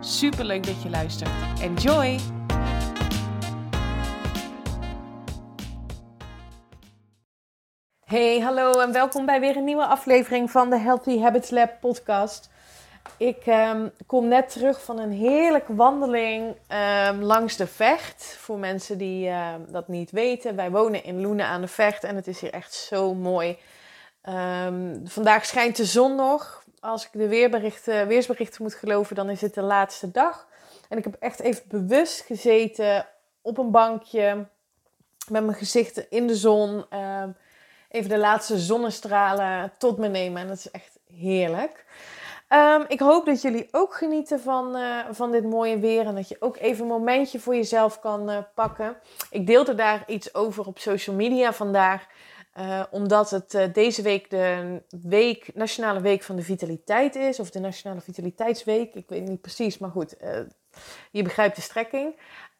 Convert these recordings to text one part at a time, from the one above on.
Super leuk dat je luistert. Enjoy! Hey, hallo en welkom bij weer een nieuwe aflevering van de Healthy Habits Lab podcast. Ik um, kom net terug van een heerlijke wandeling um, langs de Vecht. Voor mensen die uh, dat niet weten, wij wonen in Loenen aan de Vecht en het is hier echt zo mooi. Vandaag schijnt de zon nog. Als ik de weersberichten moet geloven, dan is het de laatste dag. En ik heb echt even bewust gezeten op een bankje met mijn gezicht in de zon. even de laatste zonnestralen tot me nemen. En dat is echt heerlijk. Um, ik hoop dat jullie ook genieten van, uh, van dit mooie weer en dat je ook even een momentje voor jezelf kan uh, pakken. Ik deelde daar iets over op social media vandaag, uh, omdat het deze week de week, Nationale Week van de Vitaliteit is, of de Nationale Vitaliteitsweek, ik weet niet precies, maar goed, je begrijpt de strekking.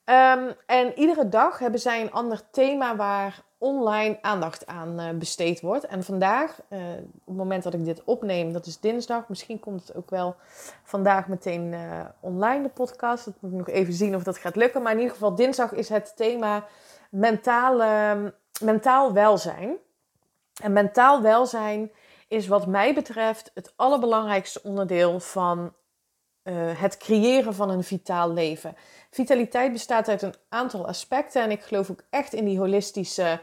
Um, en iedere dag hebben zij een ander thema waar online aandacht aan besteed wordt. En vandaag, op het moment dat ik dit opneem, dat is dinsdag. Misschien komt het ook wel vandaag meteen online, de podcast. Dat moet ik nog even zien of dat gaat lukken. Maar in ieder geval, dinsdag is het thema mentale, mentaal welzijn. En mentaal welzijn is wat mij betreft het allerbelangrijkste onderdeel van het creëren van een vitaal leven. Vitaliteit bestaat uit een aantal aspecten en ik geloof ook echt in die holistische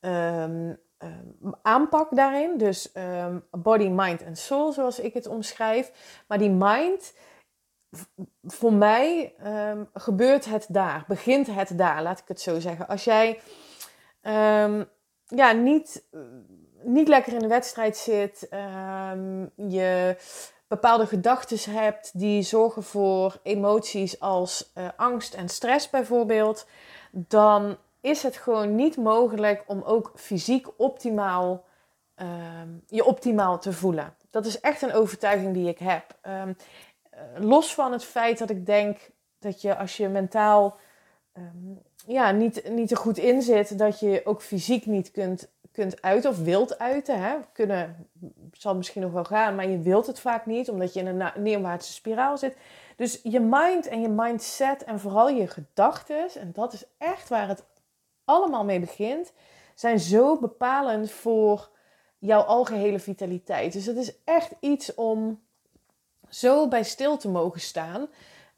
um, um, aanpak daarin. Dus um, body, mind en soul, zoals ik het omschrijf. Maar die mind, voor mij gebeurt het daar, begint het daar, laat ik het zo zeggen. Als jij ja, niet, niet lekker in de wedstrijd zit, je bepaalde gedachten hebt die zorgen voor emoties als uh, angst en stress bijvoorbeeld, dan is het gewoon niet mogelijk om ook fysiek optimaal uh, je optimaal te voelen. Dat is echt een overtuiging die ik heb. Um, los van het feit dat ik denk dat je als je mentaal ja, niet, niet er goed in zit, dat je ook fysiek niet kunt kunt uiten of wilt uiten. Hè. Kunnen zal misschien nog wel gaan, maar je wilt het vaak niet, omdat je in een neerwaartse spiraal zit. Dus je mind en je mindset en vooral je gedachten, en dat is echt waar het allemaal mee begint, zijn zo bepalend voor jouw algehele vitaliteit. Dus het is echt iets om zo bij stil te mogen staan.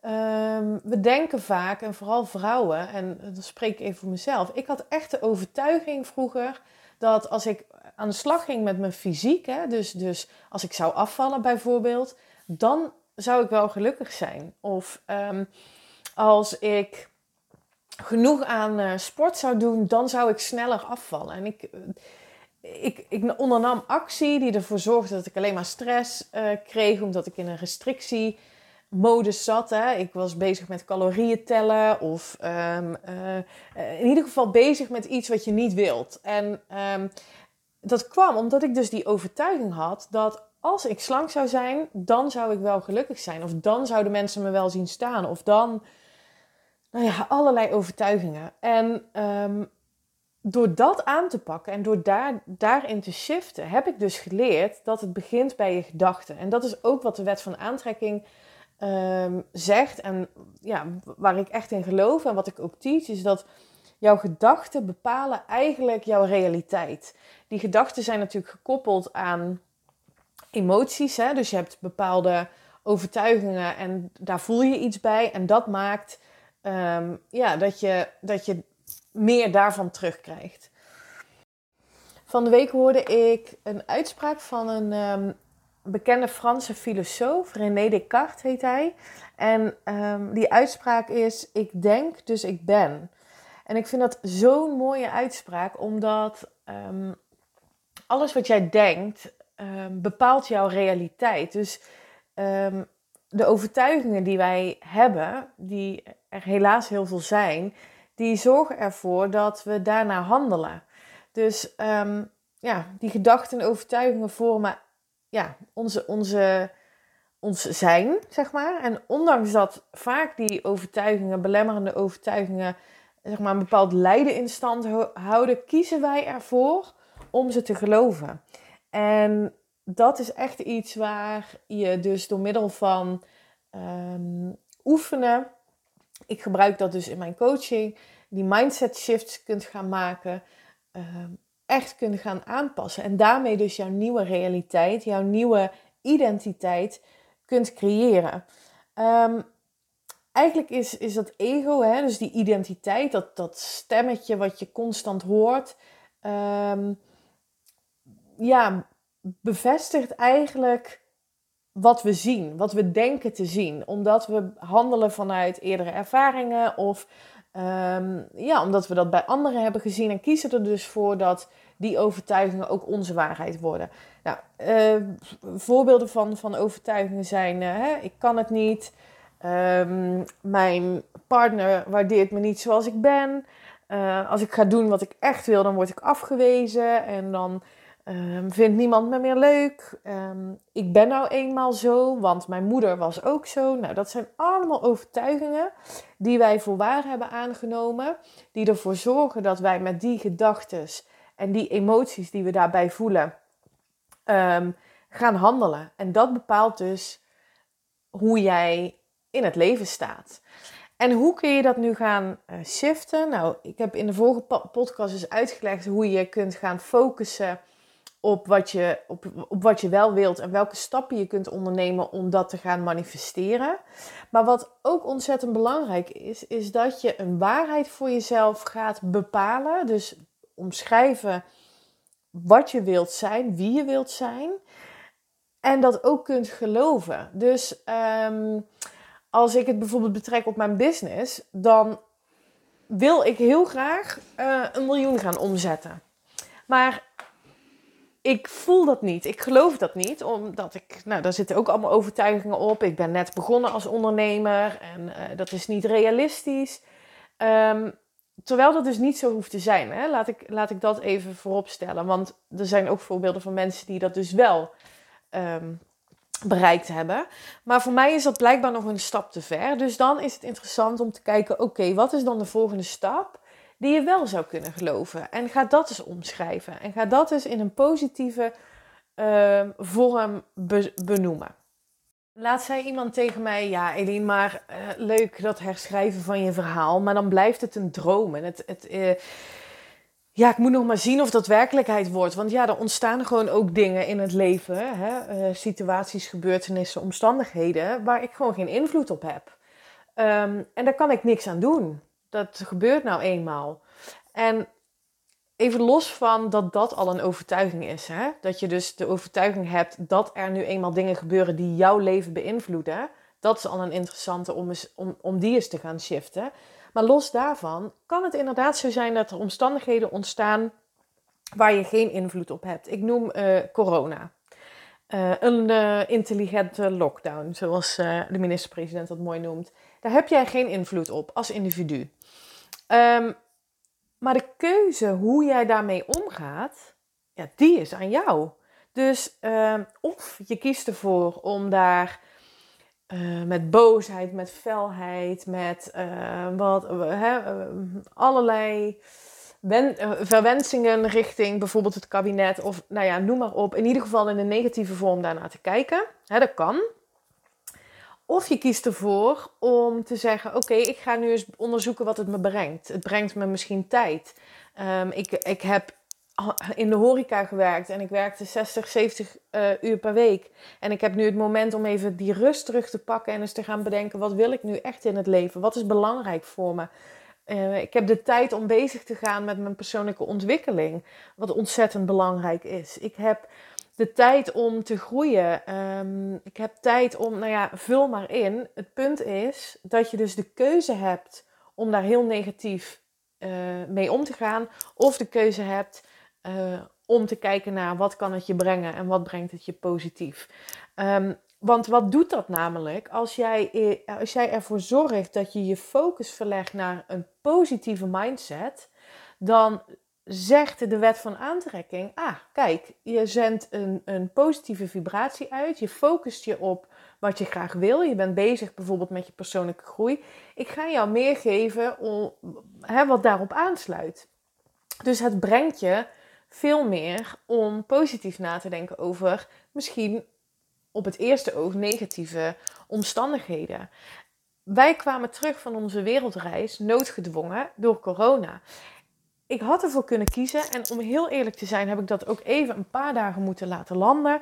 Um, we denken vaak, en vooral vrouwen, en dat spreek ik even voor mezelf. Ik had echt de overtuiging vroeger dat als ik aan de slag ging met mijn fysiek, hè, dus, dus als ik zou afvallen bijvoorbeeld, dan zou ik wel gelukkig zijn. Of um, als ik genoeg aan uh, sport zou doen, dan zou ik sneller afvallen. En ik, ik, ik ondernam actie die ervoor zorgde dat ik alleen maar stress uh, kreeg, omdat ik in een restrictie modus zat. Hè. Ik was bezig met calorieën tellen of um, uh, in ieder geval bezig met iets wat je niet wilt. En um, dat kwam omdat ik dus die overtuiging had dat als ik slank zou zijn, dan zou ik wel gelukkig zijn. Of dan zouden mensen me wel zien staan. Of dan, nou ja, allerlei overtuigingen. En um, door dat aan te pakken en door daar, daarin te shiften, heb ik dus geleerd dat het begint bij je gedachten. En dat is ook wat de wet van aantrekking um, zegt en ja, waar ik echt in geloof en wat ik ook teach, is dat jouw gedachten bepalen eigenlijk jouw realiteit. Die gedachten zijn natuurlijk gekoppeld aan emoties, hè? dus je hebt bepaalde overtuigingen en daar voel je iets bij en dat maakt um, ja, dat, je, dat je meer daarvan terugkrijgt. Van de week hoorde ik een uitspraak van een um, bekende Franse filosoof, René Descartes heet hij. En um, die uitspraak is: Ik denk, dus ik ben. En ik vind dat zo'n mooie uitspraak, omdat um, alles wat jij denkt um, bepaalt jouw realiteit. Dus de overtuigingen die wij hebben, die er helaas heel veel zijn, die zorgen ervoor dat we daarna handelen. Dus ehm, ja, die gedachten en overtuigingen vormen ja, onze, onze, ons zijn, zeg maar. En ondanks dat vaak die overtuigingen, belemmerende overtuigingen, zeg maar, een bepaald lijden in stand houden, kiezen wij ervoor om ze te geloven. En dat is echt iets waar je dus door middel van um, oefenen, ik gebruik dat dus in mijn coaching, die mindset shifts kunt gaan maken, um, echt kunt gaan aanpassen. En daarmee dus jouw nieuwe realiteit, jouw nieuwe identiteit kunt creëren. Um, eigenlijk is, is dat ego, hè, dus die identiteit, dat, dat stemmetje wat je constant hoort, um, ja, bevestigt eigenlijk wat we zien, wat we denken te zien. Omdat we handelen vanuit eerdere ervaringen of um, ja, omdat we dat bij anderen hebben gezien en kiezen er dus voor dat die overtuigingen ook onze waarheid worden. Nou, uh, voorbeelden van, van overtuigingen zijn: uh, hè, ik kan het niet. Um, mijn partner waardeert me niet zoals ik ben. Uh, als ik ga doen wat ik echt wil, dan word ik afgewezen. En dan um, vindt niemand me meer leuk. Um, ik ben nou eenmaal zo, want mijn moeder was ook zo. Nou, dat zijn allemaal overtuigingen die wij voor waar hebben aangenomen. Die ervoor zorgen dat wij met die gedachten en die emoties die we daarbij voelen, um, gaan handelen. En dat bepaalt dus hoe jij in het leven staat. En hoe kun je dat nu gaan uh, shiften? Nou, ik heb in de vorige podcast dus uitgelegd hoe je kunt gaan focussen op wat, je, op, op wat je wel wilt en welke stappen je kunt ondernemen om dat te gaan manifesteren. Maar wat ook ontzettend belangrijk is, is dat je een waarheid voor jezelf gaat bepalen. Dus omschrijven wat je wilt zijn, wie je wilt zijn. En dat ook kunt geloven. Dus um, als ik het bijvoorbeeld betrek op mijn business, dan wil ik heel graag uh, een miljoen gaan omzetten. Maar ik voel dat niet. Ik geloof dat niet, omdat ik, nou, daar zitten ook allemaal overtuigingen op. Ik ben net begonnen als ondernemer en uh, dat is niet realistisch. Um, terwijl dat dus niet zo hoeft te zijn. Hè? Laat, ik, laat ik dat even voorop stellen. Want er zijn ook voorbeelden van mensen die dat dus wel um, bereikt hebben. Maar voor mij is dat blijkbaar nog een stap te ver. Dus dan is het interessant om te kijken: oké, wat is dan de volgende stap die je wel zou kunnen geloven? En ga dat eens omschrijven. En ga dat eens in een positieve uh, vorm be benoemen. Laat zei iemand tegen mij: Ja, Eline, maar uh, leuk dat herschrijven van je verhaal, maar dan blijft het een droom. En het. het uh, ja, ik moet nog maar zien of dat werkelijkheid wordt. Want ja, er ontstaan gewoon ook dingen in het leven, hè? Uh, situaties, gebeurtenissen, omstandigheden, waar ik gewoon geen invloed op heb. Um, en daar kan ik niks aan doen. Dat gebeurt nou eenmaal. En even los van dat dat al een overtuiging is, hè? dat je dus de overtuiging hebt dat er nu eenmaal dingen gebeuren die jouw leven beïnvloeden. Dat is al een interessante om, om, om die eens te gaan shiften. Maar los daarvan kan het inderdaad zo zijn dat er omstandigheden ontstaan waar je geen invloed op hebt. Ik noem uh, corona. Uh, een uh, intelligente lockdown, zoals de minister-president dat mooi noemt. Daar heb jij geen invloed op als individu. Um, maar de keuze hoe jij daarmee omgaat, ja, die is aan jou. Dus uh, of je kiest ervoor om daar uh, met boosheid, met felheid, met uh, wat, allerlei wen, verwensingen richting bijvoorbeeld het kabinet of nou ja, noem maar op. In ieder geval in een negatieve vorm daarnaar te kijken. Dat kan. Of je kiest ervoor om te zeggen: Oké, ik ga nu eens onderzoeken wat het me brengt. Het brengt me misschien tijd. Um, ik, ik heb in de horeca gewerkt en ik werkte 60, 70 uh, uur per week. En ik heb nu het moment om even die rust terug te pakken en eens te gaan bedenken: wat wil ik nu echt in het leven? Wat is belangrijk voor me? Uh, ik heb de tijd om bezig te gaan met mijn persoonlijke ontwikkeling, wat ontzettend belangrijk is. Ik heb de tijd om te groeien. Um, ik heb tijd om, nou ja, vul maar in. Het punt is dat je dus de keuze hebt om daar heel negatief uh, mee om te gaan. Of de keuze hebt uh, om te kijken naar wat kan het je brengen en wat brengt het je positief. Um, Want wat doet dat namelijk? Als jij, eh, als jij ervoor zorgt dat je je focus verlegt naar een positieve mindset, dan zegt de wet van aantrekking: ah, kijk, je zendt een, een positieve vibratie uit, je focust je op wat je graag wil, je bent bezig bijvoorbeeld met je persoonlijke groei. Ik ga jou meer geven om, hè, wat daarop aansluit. Dus het brengt je veel meer om positief na te denken over misschien op het eerste oog negatieve omstandigheden. Wij kwamen terug van onze wereldreis noodgedwongen door corona. Ik had ervoor kunnen kiezen en om heel eerlijk te zijn heb ik dat ook even een paar dagen moeten laten landen.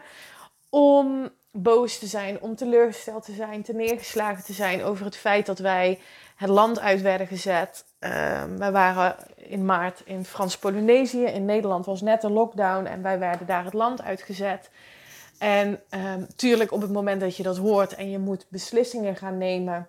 Om boos te zijn, om teleurgesteld te zijn, te neergeslagen te zijn over het feit dat wij het land uit werden gezet. Uh, wij waren in maart in Frans-Polynesië. In Nederland was net een lockdown en wij werden daar het land uitgezet. En um, tuurlijk, op het moment dat je dat hoort en je moet beslissingen gaan nemen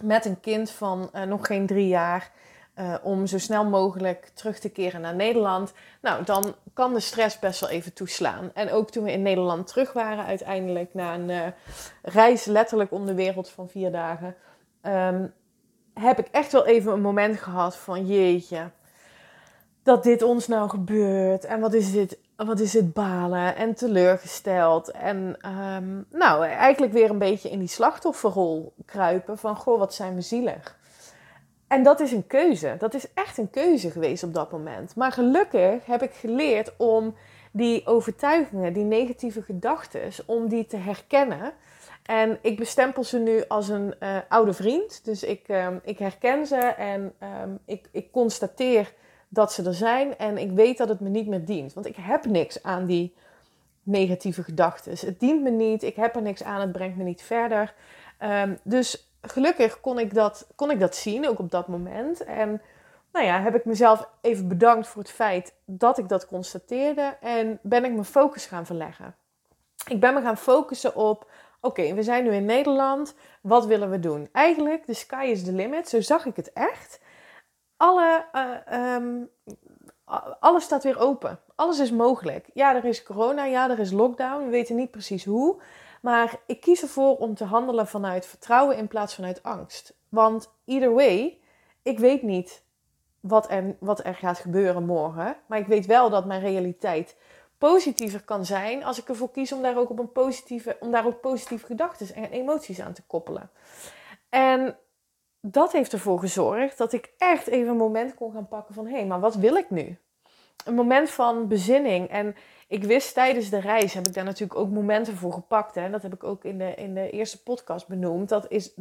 met een kind van uh, nog geen drie jaar. Uh, om zo snel mogelijk terug te keren naar Nederland. Nou, dan kan de stress best wel even toeslaan. En ook toen we in Nederland terug waren, uiteindelijk na een uh, reis letterlijk om de wereld van vier dagen, um, heb ik echt wel even een moment gehad van jeetje, dat dit ons nou gebeurt. En wat is dit wat is het balen en teleurgesteld. En um, nou, eigenlijk weer een beetje in die slachtofferrol kruipen van, goh, wat zijn we zielig. En dat is een keuze. Dat is echt een keuze geweest op dat moment. Maar gelukkig heb ik geleerd om die overtuigingen, die negatieve gedachten, om die te herkennen. En ik bestempel ze nu als een uh, oude vriend. Dus ik, um, ik herken ze en um, ik, ik constateer dat ze er zijn en ik weet dat het me niet meer dient. Want ik heb niks aan die negatieve gedachten. Het dient me niet, ik heb er niks aan, het brengt me niet verder. Um, dus gelukkig kon ik, dat, kon ik dat zien, ook op dat moment. En nou ja, heb ik mezelf even bedankt voor het feit dat ik dat constateerde en ben ik mijn focus gaan verleggen. Ik ben me gaan focussen op, oké, we zijn nu in Nederland, wat willen we doen? Eigenlijk, de sky is the limit, zo zag ik het echt alle, uh, um, alles staat weer open. Alles is mogelijk. Ja, er is corona, ja, er is lockdown. We weten niet precies hoe. Maar ik kies ervoor om te handelen vanuit vertrouwen in plaats vanuit angst. Want either way, ik weet niet wat er, wat er gaat gebeuren morgen. Maar ik weet wel dat mijn realiteit positiever kan zijn als ik ervoor kies om daar ook op een positieve, om daar ook positieve gedachten en emoties aan te koppelen. En dat heeft ervoor gezorgd dat ik echt even een moment kon gaan pakken van hé, hey, maar wat wil ik nu? Een moment van bezinning. En ik wist tijdens de reis, heb ik daar natuurlijk ook momenten voor gepakt. Hè? Dat heb ik ook in de, in de eerste podcast benoemd. Dat is,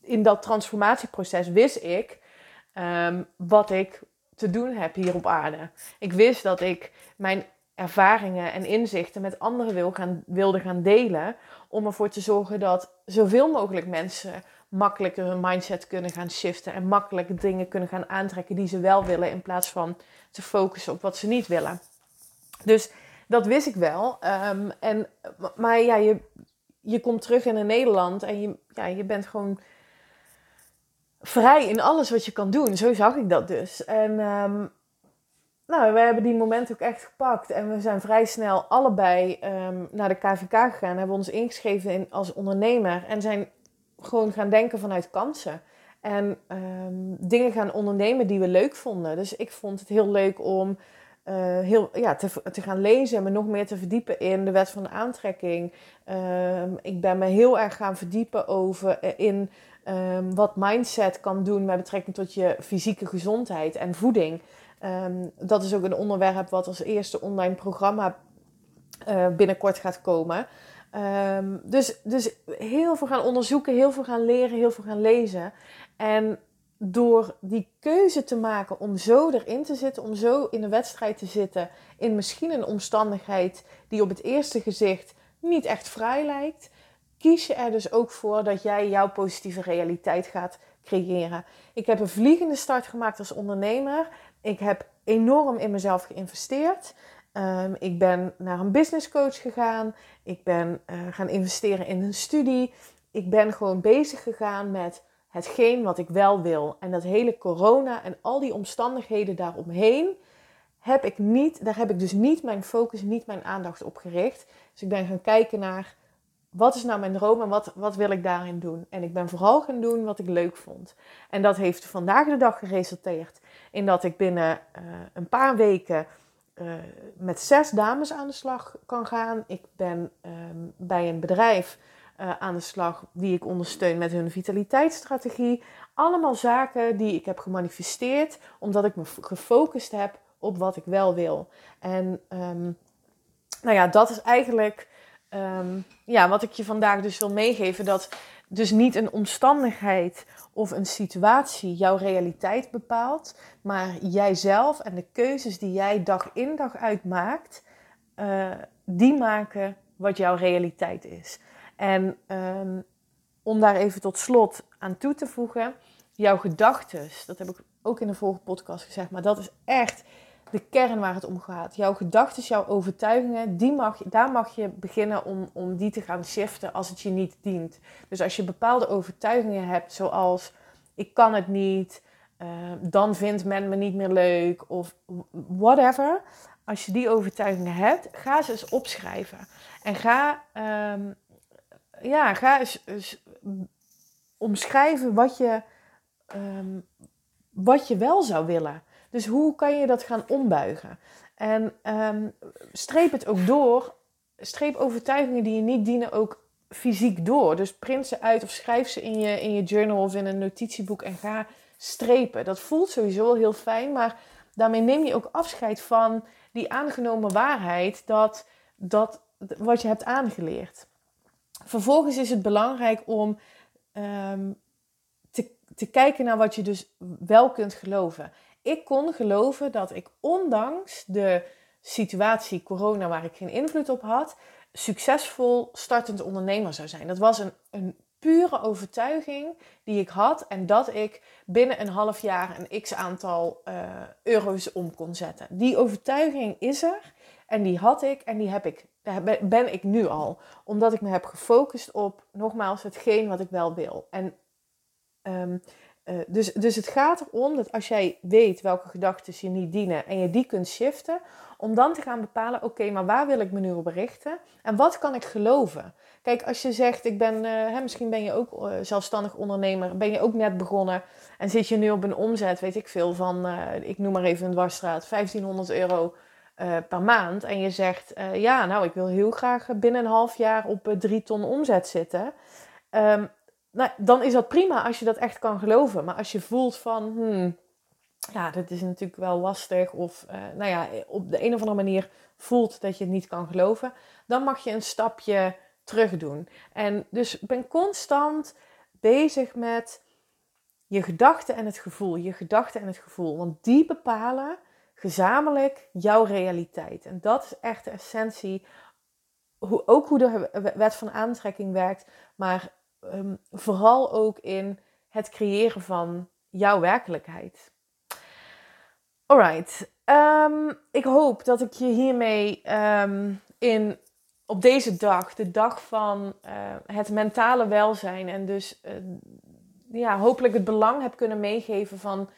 in dat transformatieproces wist ik um, wat ik te doen heb hier op aarde. Ik wist dat ik mijn ervaringen en inzichten met anderen wil gaan, wilde gaan delen. Om ervoor te zorgen dat zoveel mogelijk mensen makkelijker hun mindset kunnen gaan shiften en makkelijk dingen kunnen gaan aantrekken die ze wel willen, in plaats van te focussen op wat ze niet willen. Dus dat wist ik wel. Um, en, maar ja, je, je komt terug in Nederland en je, ja, je bent gewoon vrij in alles wat je kan doen. Zo zag ik dat dus. En um, nou, we hebben die moment ook echt gepakt. En we zijn vrij snel allebei um, naar de KVK gegaan. Hebben ons ingeschreven in, als ondernemer. En zijn gewoon gaan denken vanuit kansen. En dingen gaan ondernemen die we leuk vonden. Dus ik vond het heel leuk om uh, heel, ja, te, te gaan lezen en me nog meer te verdiepen in de wet van de aantrekking. Um, ik ben me heel erg gaan verdiepen over uh, in um, wat mindset kan doen met betrekking tot je fysieke gezondheid en voeding. dat is ook een onderwerp wat als eerste online programma uh, binnenkort gaat komen. Dus, dus heel veel gaan onderzoeken, heel veel gaan leren, heel veel gaan lezen. En door die keuze te maken om zo erin te zitten, om zo in de wedstrijd te zitten, in misschien een omstandigheid die op het eerste gezicht niet echt vrij lijkt, kies je er dus ook voor dat jij jouw positieve realiteit gaat creëren. Ik heb een vliegende start gemaakt als ondernemer. Ik heb enorm in mezelf geïnvesteerd. Um, ik ben naar een business coach gegaan. Ik ben uh, gaan investeren in een studie. Ik ben gewoon bezig gegaan met hetgeen wat ik wel wil. En dat hele corona en al die omstandigheden daaromheen heb ik niet, daar heb ik dus niet mijn focus, niet mijn aandacht op gericht. Dus ik ben gaan kijken naar wat is nou mijn droom en wat, wat wil ik daarin doen? En ik ben vooral gaan doen wat ik leuk vond. En dat heeft vandaag de dag geresulteerd in dat ik binnen uh, een paar weken uh, met zes dames aan de slag kan gaan. Ik ben um, bij een bedrijf uh, aan de slag die ik ondersteun met hun vitaliteitsstrategie. Allemaal zaken die ik heb gemanifesteerd omdat ik me gefocust heb op wat ik wel wil. En um, nou ja, dat is eigenlijk um, ja, wat ik je vandaag dus wil meegeven. Dat dus niet een omstandigheid of een situatie jouw realiteit bepaalt, maar jijzelf en de keuzes die jij dag in dag uit maakt, uh, die maken wat jouw realiteit is. En um, om daar even tot slot aan toe te voegen, jouw gedachten, dat heb ik ook in de vorige podcast gezegd, maar dat is echt de kern waar het om gaat. Jouw gedachten, jouw overtuigingen, die mag, daar mag je beginnen om, om die te gaan shiften als het je niet dient. Dus als je bepaalde overtuigingen hebt, zoals ik kan het niet, uh, dan vindt men me niet meer leuk of whatever. Als je die overtuigingen hebt, ga ze eens opschrijven. En ga, um, ja, ga eens, omschrijven wat je, um, wat je wel zou willen. Dus hoe kan je dat gaan ombuigen? En um, streep het ook door. Streep overtuigingen die je niet dienen ook fysiek door. Dus print ze uit of schrijf ze in je, in je journal of in een notitieboek en ga strepen. Dat voelt sowieso heel fijn, maar daarmee neem je ook afscheid van die aangenomen waarheid dat, dat wat je hebt aangeleerd. Vervolgens is het belangrijk om um, te, te kijken naar wat je dus wel kunt geloven ik kon geloven dat ik ondanks de situatie corona waar ik geen invloed op had, succesvol startend ondernemer zou zijn. Dat was een, een pure overtuiging die ik had en dat ik binnen een half jaar een x aantal uh, euro's om kon zetten. Die overtuiging is er en die had ik en die heb ik, ben ik nu al. Omdat ik me heb gefocust op, nogmaals, hetgeen wat ik wel wil. En um, uh, dus, dus het gaat erom dat als jij weet welke gedachten je niet dienen en je die kunt shiften, om dan te gaan bepalen, oké, maar waar wil ik me nu op richten en wat kan ik geloven? Kijk, als je zegt, ik ben, uh, hè, misschien ben je ook uh, zelfstandig ondernemer, ben je ook net begonnen en zit je nu op een omzet, weet ik veel, van, ik noem maar even een dwarsstraat, 1500 euro per maand. En je zegt, ja, nou, ik wil heel graag binnen een half jaar op drie ton omzet zitten. Um, nou, dan is dat prima als je dat echt kan geloven. Maar als je voelt van, hmm, ja, dat is natuurlijk wel lastig. Of uh, nou ja, op de een of andere manier voelt dat je het niet kan geloven. Dan mag je een stapje terug doen. En dus ben constant bezig met je gedachten en het gevoel. Je gedachten en het gevoel. Want die bepalen gezamenlijk jouw realiteit. En dat is echt de essentie. Hoe, ook hoe de wet van aantrekking werkt. Maar um, vooral ook in het creëren van jouw werkelijkheid. Alright, um, ik hoop dat ik je hiermee um, in, op deze dag, de dag van uh, het mentale welzijn en dus uh, ja, hopelijk het belang heb kunnen meegeven van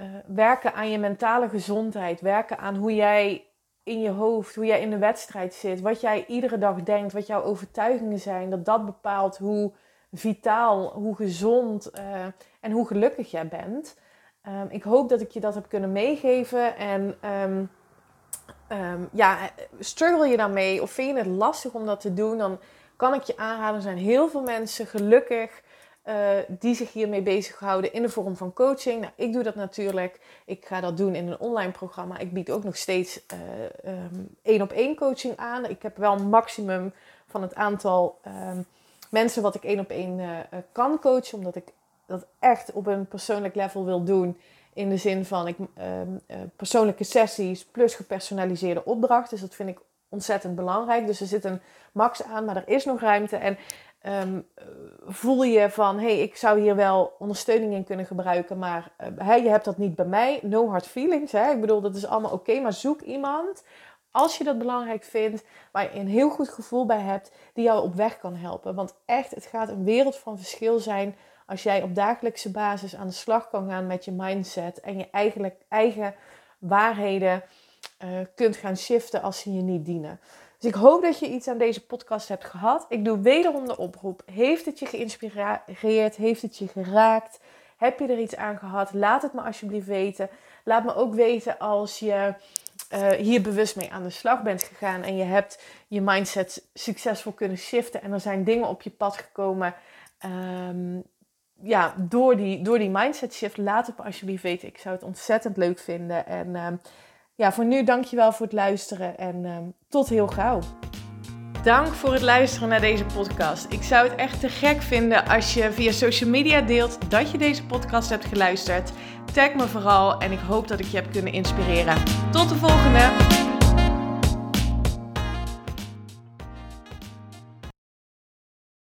uh, werken aan je mentale gezondheid, werken aan hoe jij in je hoofd, hoe jij in de wedstrijd zit, wat jij iedere dag denkt, wat jouw overtuigingen zijn, dat dat bepaalt hoe vitaal, hoe gezond uh, en hoe gelukkig jij bent. Um, ik hoop dat ik je dat heb kunnen meegeven. En um, um, ja, struggle je daarmee of vind je het lastig om dat te doen, dan kan ik je aanraden. Er zijn heel veel mensen gelukkig uh, die zich hiermee bezighouden in de vorm van coaching. Nou, ik doe dat natuurlijk. Ik ga dat doen in een online programma. Ik bied ook nog steeds één op één coaching aan. Ik heb wel een maximum van het aantal mensen wat ik één op één uh, kan coachen. Omdat ik dat echt op een persoonlijk level wil doen. In de zin van ik, uh, persoonlijke sessies plus gepersonaliseerde opdrachten. Dus dat vind ik ontzettend belangrijk. Dus er zit een max aan, maar er is nog ruimte. En um, voel je van, hey, ik zou hier wel ondersteuning in kunnen gebruiken, maar hey, je hebt dat niet bij mij. No hard feelings, hè. Ik bedoel, dat is allemaal oké, maar zoek iemand als je dat belangrijk vindt, waar je een heel goed gevoel bij hebt, die jou op weg kan helpen. Want echt, het gaat een wereld van verschil zijn als jij op dagelijkse basis aan de slag kan gaan met je mindset en je eigenlijk eigen waarheden uh, kunt gaan shiften als ze je niet dienen. Dus ik hoop dat je iets aan deze podcast hebt gehad. Ik doe wederom de oproep. Heeft het je geïnspireerd? Heeft het je geraakt? Heb je er iets aan gehad? Laat het me alsjeblieft weten. Laat me ook weten als je uh, hier bewust mee aan de slag bent gegaan en je hebt je mindset succesvol kunnen shiften en er zijn dingen op je pad gekomen um, ja, door, die, door die mindset shift. Laat het me alsjeblieft weten. Ik zou het ontzettend leuk vinden. En um, ja, voor nu dankjewel voor het luisteren en um, tot heel gauw. Dank voor het luisteren naar deze podcast. Ik zou het echt te gek vinden als je via social media deelt dat je deze podcast hebt geluisterd. Tag me vooral en ik hoop dat ik je heb kunnen inspireren. Tot de volgende!